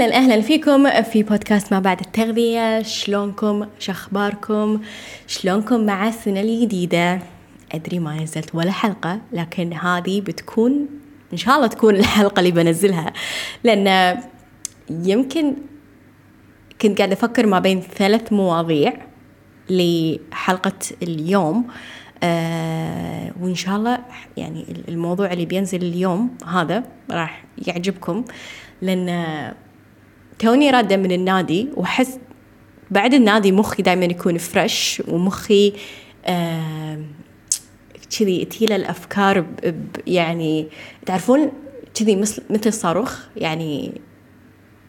أهلا أهلا فيكم في بودكاست ما بعد التغذية. شلونكم؟ شخباركم؟ شلونكم مع السنة الجديدة؟ أدري ما نزلت ولا حلقة لكن هذه بتكون إن شاء الله تكون الحلقة اللي بنزلها. لأن يمكن كنت قاعدة أفكر ما بين ثلاث مواضيع لحلقة اليوم. آه وإن شاء الله يعني الموضوع اللي بينزل اليوم هذا راح يعجبكم. لأن توني رادة من النادي وأحس بعد النادي مخي دائما يكون فريش ومخي آه كذي تيله الأفكار ب يعني تعرفون كذي مثل مثل صاروخ يعني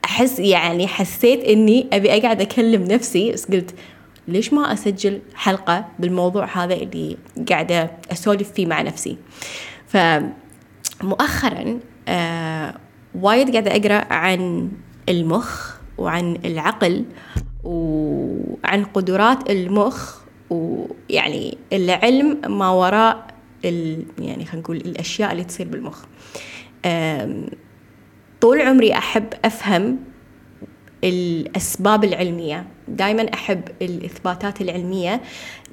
أحس يعني حسيت إني أبي أقعد أكلم نفسي بس قلت ليش ما أسجل حلقة بالموضوع هذا اللي قاعدة أسولف فيه مع نفسي؟ فمؤخرا آه وايد قاعدة أقرأ عن المخ وعن العقل وعن قدرات المخ ويعني العلم ما وراء ال يعني خلينا نقول الأشياء اللي تصير بالمخ. طول عمري أحب أفهم الأسباب العلمية. دائما أحب الإثباتات العلمية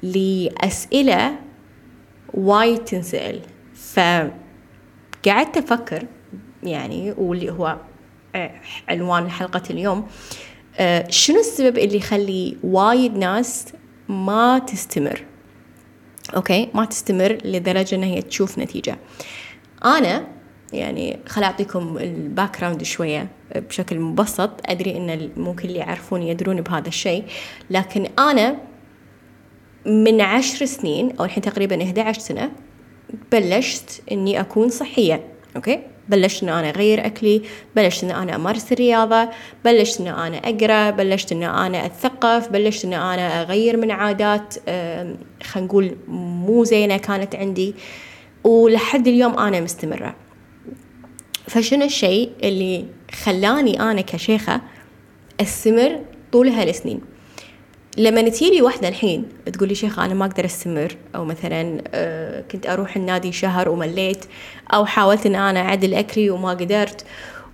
لأسئلة وايد تنسأل. فقعدت أفكر يعني واللي هو عنوان حلقة اليوم. شنو السبب اللي يخلي وايد ناس ما تستمر؟ okay ما تستمر لدرجة إن هي تشوف نتيجة. أنا يعني خل أعطيكم ال background شوية بشكل مبسط. أدري إن ممكن اللي يعرفون يدرون بهذا الشيء. لكن أنا من عشر سنين أو الحين تقريبا 11 سنة بلشت إني أكون صحية. أوكي؟ بلشت ان أنا أغير أكلي بلشت ان أنا أمارس الرياضة بلشت ان أنا أقرأ بلشت ان أنا أتثقف بلشت ان أنا أغير من عادات خلينا نقول مو زينة كانت عندي ولحد اليوم أنا مستمرة. فشنو الشيء اللي خلاني أنا كشيخة أستمر طول هالسنين؟ لما تجيلي واحدة الحين تقولي شيخة أنا ما أقدر أستمر أو مثلا آه كنت أروح النادي شهر ومليت أو حاولت أن أنا أعدل أكلي وما قدرت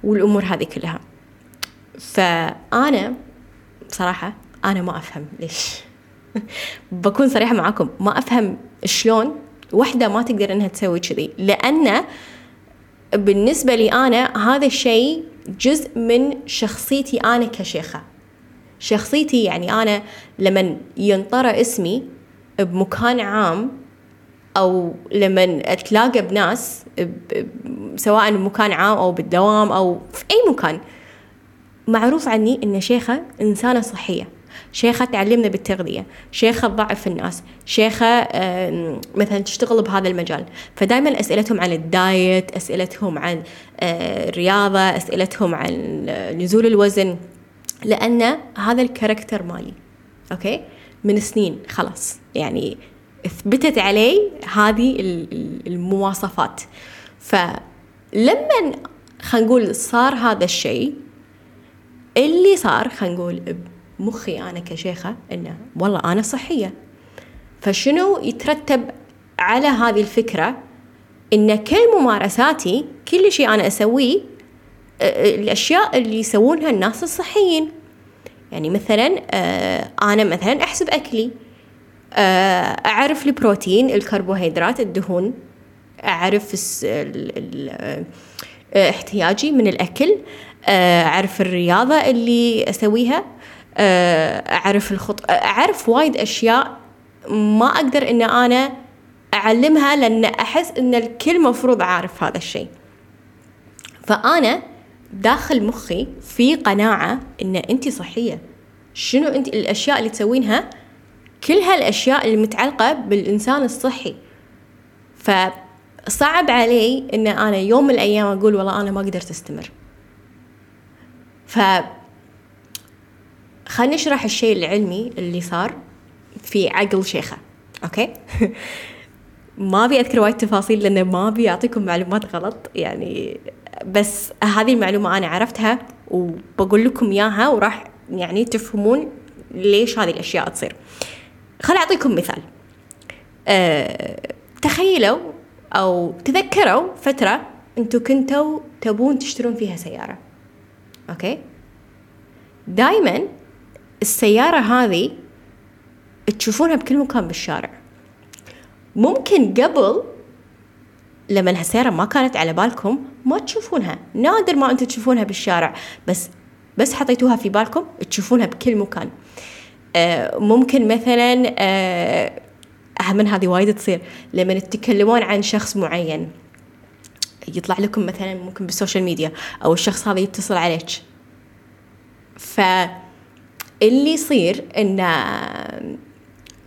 والأمور هذه كلها. فأنا بصراحة أنا ما أفهم ليش. بكون صريحة معاكم ما أفهم شلون واحدة ما تقدر إنها تسوي كذي. لأن بالنسبة لي أنا هذا الشيء جزء من شخصيتي أنا كشيخة. شخصيتي يعني أنا لما ينطرى اسمي بمكان عام أو لما أتلاقى بناس سواء بمكان عام أو بالدوام أو في أي مكان معروف عني إن شيخة إنسانة صحية شيخة تعلمنا بالتغذية شيخة تضعف الناس شيخة مثلا تشتغل بهذا المجال. فدائما أسئلتهم عن ال diet أسئلتهم عن الرياضة أسئلتهم عن نزول الوزن. لأن هذا ال character مالي okay؟ من سنين خلاص. يعني اثبتت علي هذه المواصفات. فلما خلينا نقول صار هذا الشيء اللي صار خلينا نقول مخي أنا كشيخة إنه والله أنا صحية. فشنو يترتب على هذه الفكرة؟ إن كل ممارساتي كل شيء أنا أسويه الأشياء اللي يسوونها الناس الصحيين. يعني مثلا أنا مثلا أحسب أكلي أعرف البروتين الكربوهيدرات الدهون أعرف احتياجي من الأكل أعرف الرياضة اللي أسويها أعرف الخط أعرف وايد أشياء ما أقدر إن أنا أعلمها لأن أحس إن الكل مفروض عارف هذا الشيء. فأنا داخل مخي في قناعة إن أنت صحية. شنو أنت الأشياء اللي تسوينها؟ كل هالأشياء اللي متعلقة بالإنسان الصحي. فصعب علي إن أنا يوم من الأيام أقول والله أنا ما قدرت أستمر. ف خلينا نشرح الشيء العلمي اللي صار في عقل شيخة. أوكي؟ ما أبي أذكر وايد تفاصيل لأنه ما أبي أعطيكم معلومات غلط. يعني بس هذه المعلومة أنا عرفتها وبقول لكم إياها وراح يعني تفهمون ليش هذه الأشياء تصير. خل أعطيكم مثال. أه تخيلوا أو تذكروا فترة أنتوا كنتوا تبون تشترون فيها سيارة. أوكي؟ دائما السيارة هذه تشوفونها بكل مكان بالشارع. ممكن قبل لما هالسيارة ما كانت على بالكم ما تشوفونها. نادر ما أنتم تشوفونها بالشارع. بس بس حطيتوها في بالكم تشوفونها بكل مكان. آه ممكن مثلا آه من هذه وايد تصير. لما تتكلمون عن شخص معين يطلع لكم مثلا ممكن بال social media أو الشخص هذا يتصل عليك. فاللي يصير انه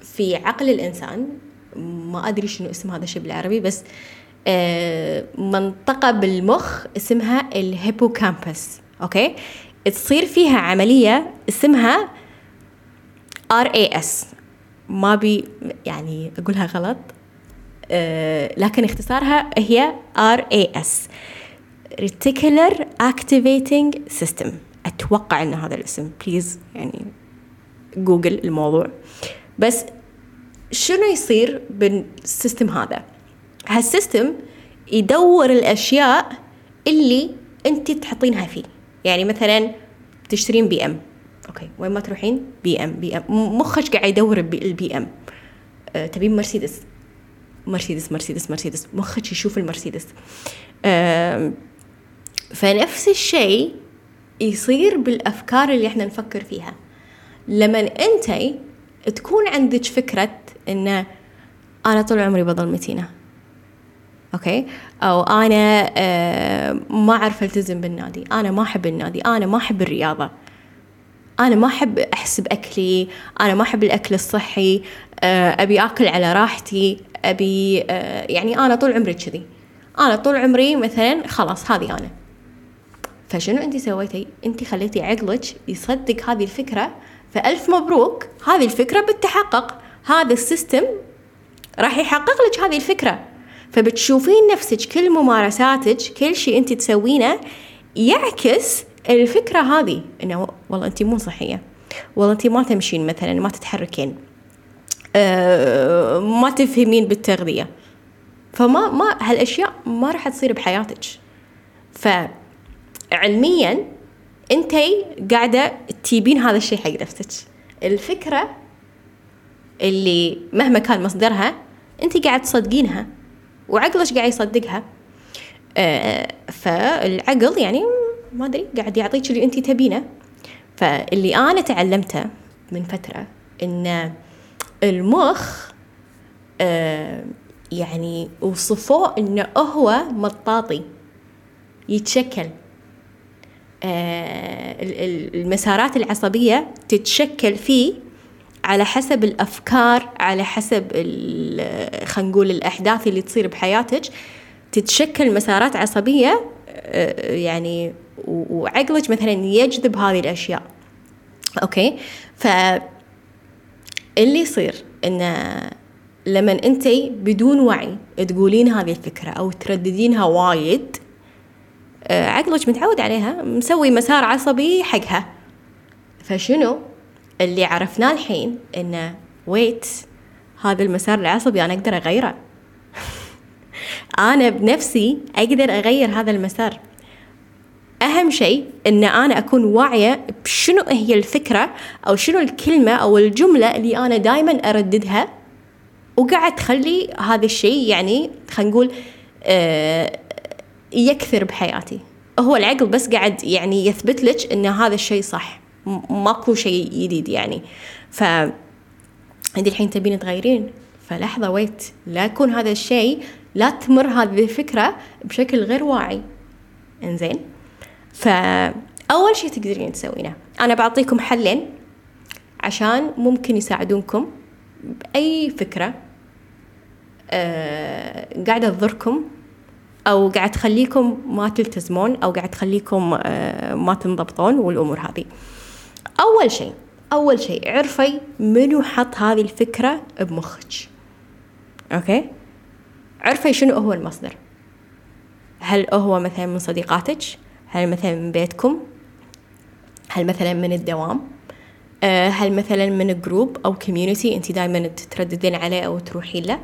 في عقل الإنسان ما أدري شنو اسم هذا الشيء بالعربي بس آه، منطقة بالمخ اسمها ال hippocampus okay؟ تصير فيها عملية اسمها RAS ما بي يعني أقولها غلط. آه، لكن اختصارها هي RAS Reticular Activating System. أتوقع إن هذا الاسم. please يعني جوجل الموضوع. بس شنو يصير بال system هذا؟ هال system يدور الأشياء اللي أنت تحطينها فيه. يعني مثلا تشترين BM. okay وين ما تروحين؟ BM BM. مخك قاعد يدور ال BM. أه تبين مرسيدس. مرسيدس مرسيدس مرسيدس. مخك يشوف المرسيدس. أه فنفس الشيء يصير بالأفكار اللي إحنا نفكر فيها. لما أنت تكون عندك فكرة إن أنا طول عمري بضل متينة. okay؟ أو أنا آه ما أعرف ألتزم بالنادي. أنا ما أحب النادي. أنا ما أحب الرياضة. أنا ما أحب أحسب أكلي. أنا ما أحب الأكل الصحي. آه أبي آكل على راحتي. أبي آه يعني أنا طول عمري كذي. أنا طول عمري مثلا خلاص هذه أنا. فشنو انت سويتي؟ انت خليتي عقلك يصدق هذه الفكرة. فألف مبروك. هذه الفكرة بتتحقق. هذا السيستم راح يحقق لك هذه الفكرة. فبتشوفين نفسك كل ممارساتك كل شيء أنت تسوينه يعكس الفكرة هذه. إنه والله أنت مو صحية. والله أنت ما تمشين مثلا ما تتحركين. أه ما تفهمين بالتغذية. فما ما هالأشياء ما راح تصير بحياتك. فعلميا أنت قاعدة تجيبين هذا الشيء حق نفسك. الفكرة اللي مهما كان مصدرها أنت قاعد تصدقينها. وعقلك قاعد يصدقها. آه فالعقل يعني ما أدري قاعد يعطيك اللي أنت تبينه. فاللي أنا تعلمته من فترة إن المخ آه يعني وصفوه إنه هو مطاطي يتشكل. آه المسارات العصبية تتشكل فيه على حسب الأفكار على حسب خلينا نقول الأحداث اللي تصير بحياتك تتشكل مسارات عصبية آه، يعني وعقلك مثلا يجذب هذه الأشياء. أوكي؟ ف اللي يصير انه لما أنت بدون وعي تقولين هذه الفكرة أو ترددينها وايد آه، عقلك متعود عليها مسوي مسار عصبي حقها. فشنو؟ اللي عرفناه الحين إنه ويت هذا المسار العصبي أنا أقدر أغيره. أنا بنفسي أقدر أغير هذا المسار. أهم شيء إن أنا أكون واعية بشنو هي الفكرة أو شنو الكلمة أو الجملة اللي أنا دائما أرددها. وقاعد تخلي هذا الشيء يعني خلينا نقول آه يكثر بحياتي. هو العقل بس قاعد يعني يثبت لك إن هذا الشيء صح. ماكو شيء جديد يعني. ف انت الحين تبين تغيرين. فلحظة ويت لا يكون هذا الشيء لا تمر هذه الفكرة بشكل غير واعي. إنزين؟ فأول شيء تقدرين تسوينه. أنا بعطيكم حلين عشان ممكن يساعدونكم بأي فكرة آه قاعدة تضركم أو قاعد تخليكم ما تلتزمون أو قاعد تخليكم آه ما تنضبطون والأمور هذه. أول شيء أول شيء عرفي منو حط هذه الفكرة بمخك. أوكي؟ عرفي شنو هو المصدر. هل هو مثلا من صديقاتك؟ هل مثلا من بيتكم؟ هل مثلا من الدوام؟ آه، هل مثلا من group أو community أنت دائما تترددين عليه أو تروحين له؟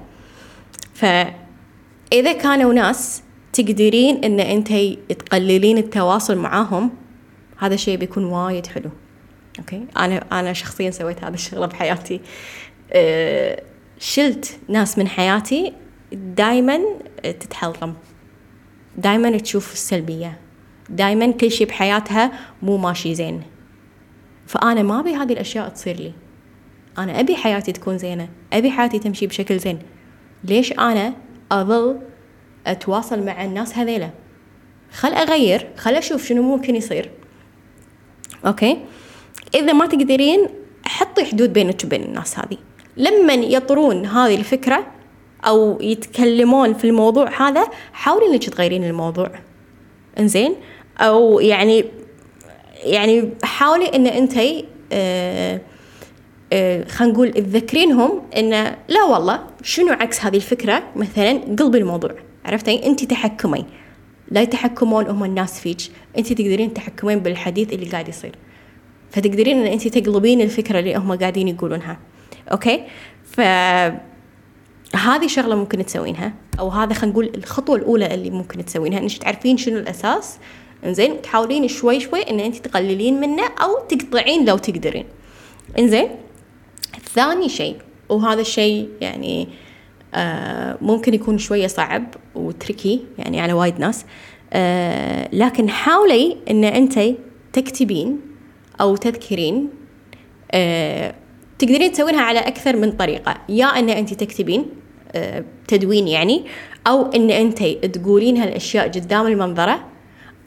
فإذا كانوا ناس تقدرين أن أنت تقللين التواصل معاهم هذا الشيء بيكون وايد حلو. okay. أنا أنا شخصيا سويت هذا الشغلة بحياتي أه شلت ناس من حياتي دائما تتحلطم دائما تشوف السلبية. دائما كل شيء بحياتها مو ماشي زين. فأنا ما أبي هذه الأشياء تصير لي. أنا أبي حياتي تكون زينة. أبي حياتي تمشي بشكل زين. ليش أنا أظل أتواصل مع الناس هذيلا؟ خل أغير خل أشوف شنو ممكن يصير. أوكي؟ إذا ما تقدرين حطي حدود بينك وبين الناس هذه. لما يطرون هذه الفكرة أو يتكلمون في الموضوع هذا حاولي إنك تغيرين الموضوع. إنزين؟ أو يعني يعني حاولي إن أنت آه آه خلينا نقول تذكرينهم إن لا والله شنو عكس هذه الفكرة؟ مثلا قلبي الموضوع. عرفتي؟ أنت تحكمي لا يتحكمون هم الناس فيك. أنت تقدرين تحكمين بالحديث اللي قاعد يصير. فتقدرين إن انت تقلبين الفكرة اللي هم قاعدين يقولونها. أوكي؟ ف هذه شغلة ممكن تسوينها أو هذا خلينا نقول الخطوة الأولى اللي ممكن تسوينها إنك تعرفين شنو الأساس. إنزين؟ تحاولين شوي شوي إن أنت تقللين منه أو تقطعين لو تقدرين. إنزين؟ ثاني شيء وهذا الشيء يعني آه ممكن يكون شوية صعب وتركي يعني على وايد ناس آه لكن حاولي إن أنت تكتبين أو تذكرين آه تقدرين تسوينها على أكثر من طريقة. يا أن أنت تكتبين تدوين يعني أو أن أنت تقولين هالأشياء قدام المنظرة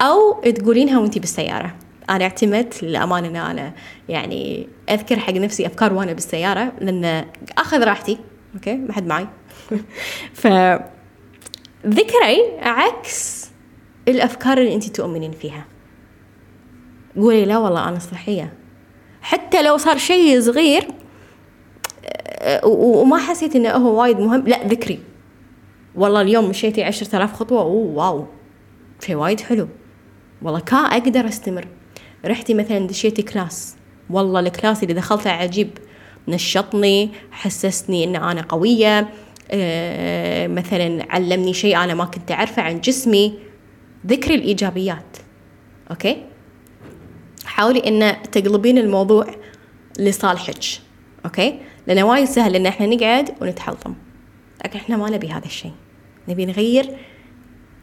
أو تقولينها وأنت بالسيارة. أنا اعتمدت للأمانة أن أنا يعني أذكر حق نفسي أفكار وأنا بالسيارة لأن أخذ راحتي. أوكي؟ ما حد معي. ف ذكري عكس الأفكار اللي أنت تؤمنين فيها. قولي لا والله أنا صحية. حتى لو صار شيء صغير وما حسيت إنه هو وايد مهم. لا ذكري. والله اليوم مشيتي عشرة آلاف خطوة oh wow. شيء وايد حلو. والله أقدر أستمر. رحتي مثلا دشيتي class. والله ال class اللي دخلته عجيب. نشطني حسسني إن أنا قوية أه مثلا علمني شيء أنا ما كنت أعرفه عن جسمي. ذكري الإيجابيات. okay؟ حاولي إن تقلبين الموضوع لصالحك okay؟ لأنه وايد سهل إن إحنا نقعد ونتحلطم. لكن إحنا ما نبي هذا الشيء. نبي نغير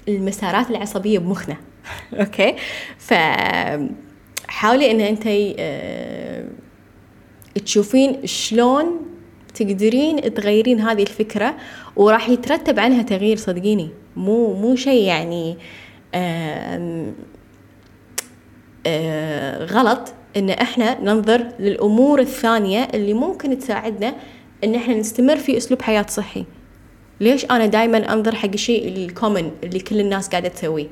المسارات العصبية بمخنا okay؟ ف حاولي إن أنت آه تشوفين شلون تقدرين تغيرين هذه الفكرة وراح يترتب عنها تغيير صدقيني. مو مو شيء يعني غلط إن إحنا ننظر للأمور الثانية اللي ممكن تساعدنا إن إحنا نستمر في أسلوب حياة صحي. ليش أنا دائما أنظر حق الشيء الكومن اللي كل الناس قاعدة تسويه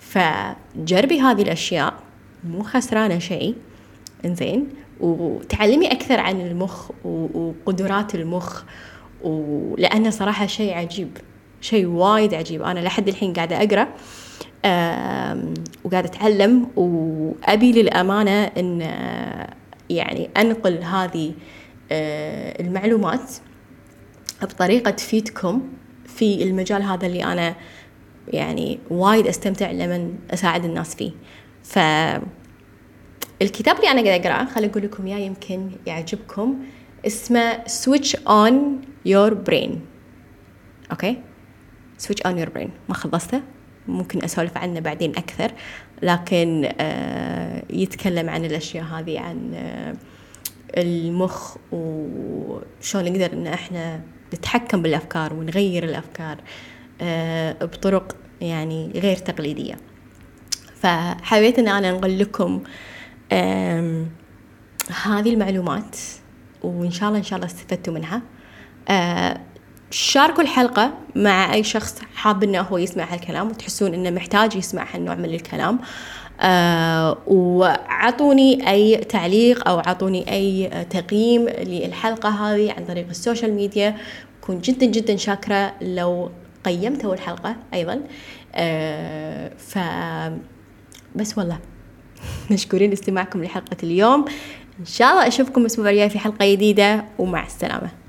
فجربي هذه الأشياء مو خسرانة شيء. إنزين؟ وتعلمي أكثر عن المخ وقدرات المخ. ولأنه صراحة شيء عجيب شيء وايد عجيب. أنا لحد الحين قاعدة أقرأ. وقاعدة أتعلم وأبي للأمانة أن يعني أنقل هذه المعلومات بطريقة تفيدكم في المجال هذا اللي أنا يعني وايد أستمتع لمن أساعد الناس فيه. ف الكتاب اللي أنا قاعدة أقرأه خليني أقول لكم إياه يمكن يعجبكم اسمه Switch on your brain. أوكي؟ Switch on your brain. ما خلصته؟ ممكن أسولف عنه بعدين أكثر لكن يتكلم عن الأشياء هذه عن المخ وشلون نقدر إن إحنا نتحكم بالأفكار ونغير الأفكار بطرق يعني غير تقليدية. فحبيت إن أنا أنقل لكم هذه المعلومات وإن شاء الله إن شاء الله استفدتوا منها. شاركوا الحلقة مع أي شخص حاب إنه هو يسمع هالكلام وتحسون إنه محتاج يسمع هالنوع من الكلام. آه وعطوني أي تعليق أو عطوني أي تقييم للحلقة هذه عن طريق ال social media. كون جدا جدا شاكرة لو قيمتوا الحلقة أيضا. آه ف بس والله مشكورين لاستماعكم لحلقة اليوم. إن شاء الله أشوفكم الأسبوع الجاي في حلقة جديدة ومع السلامة.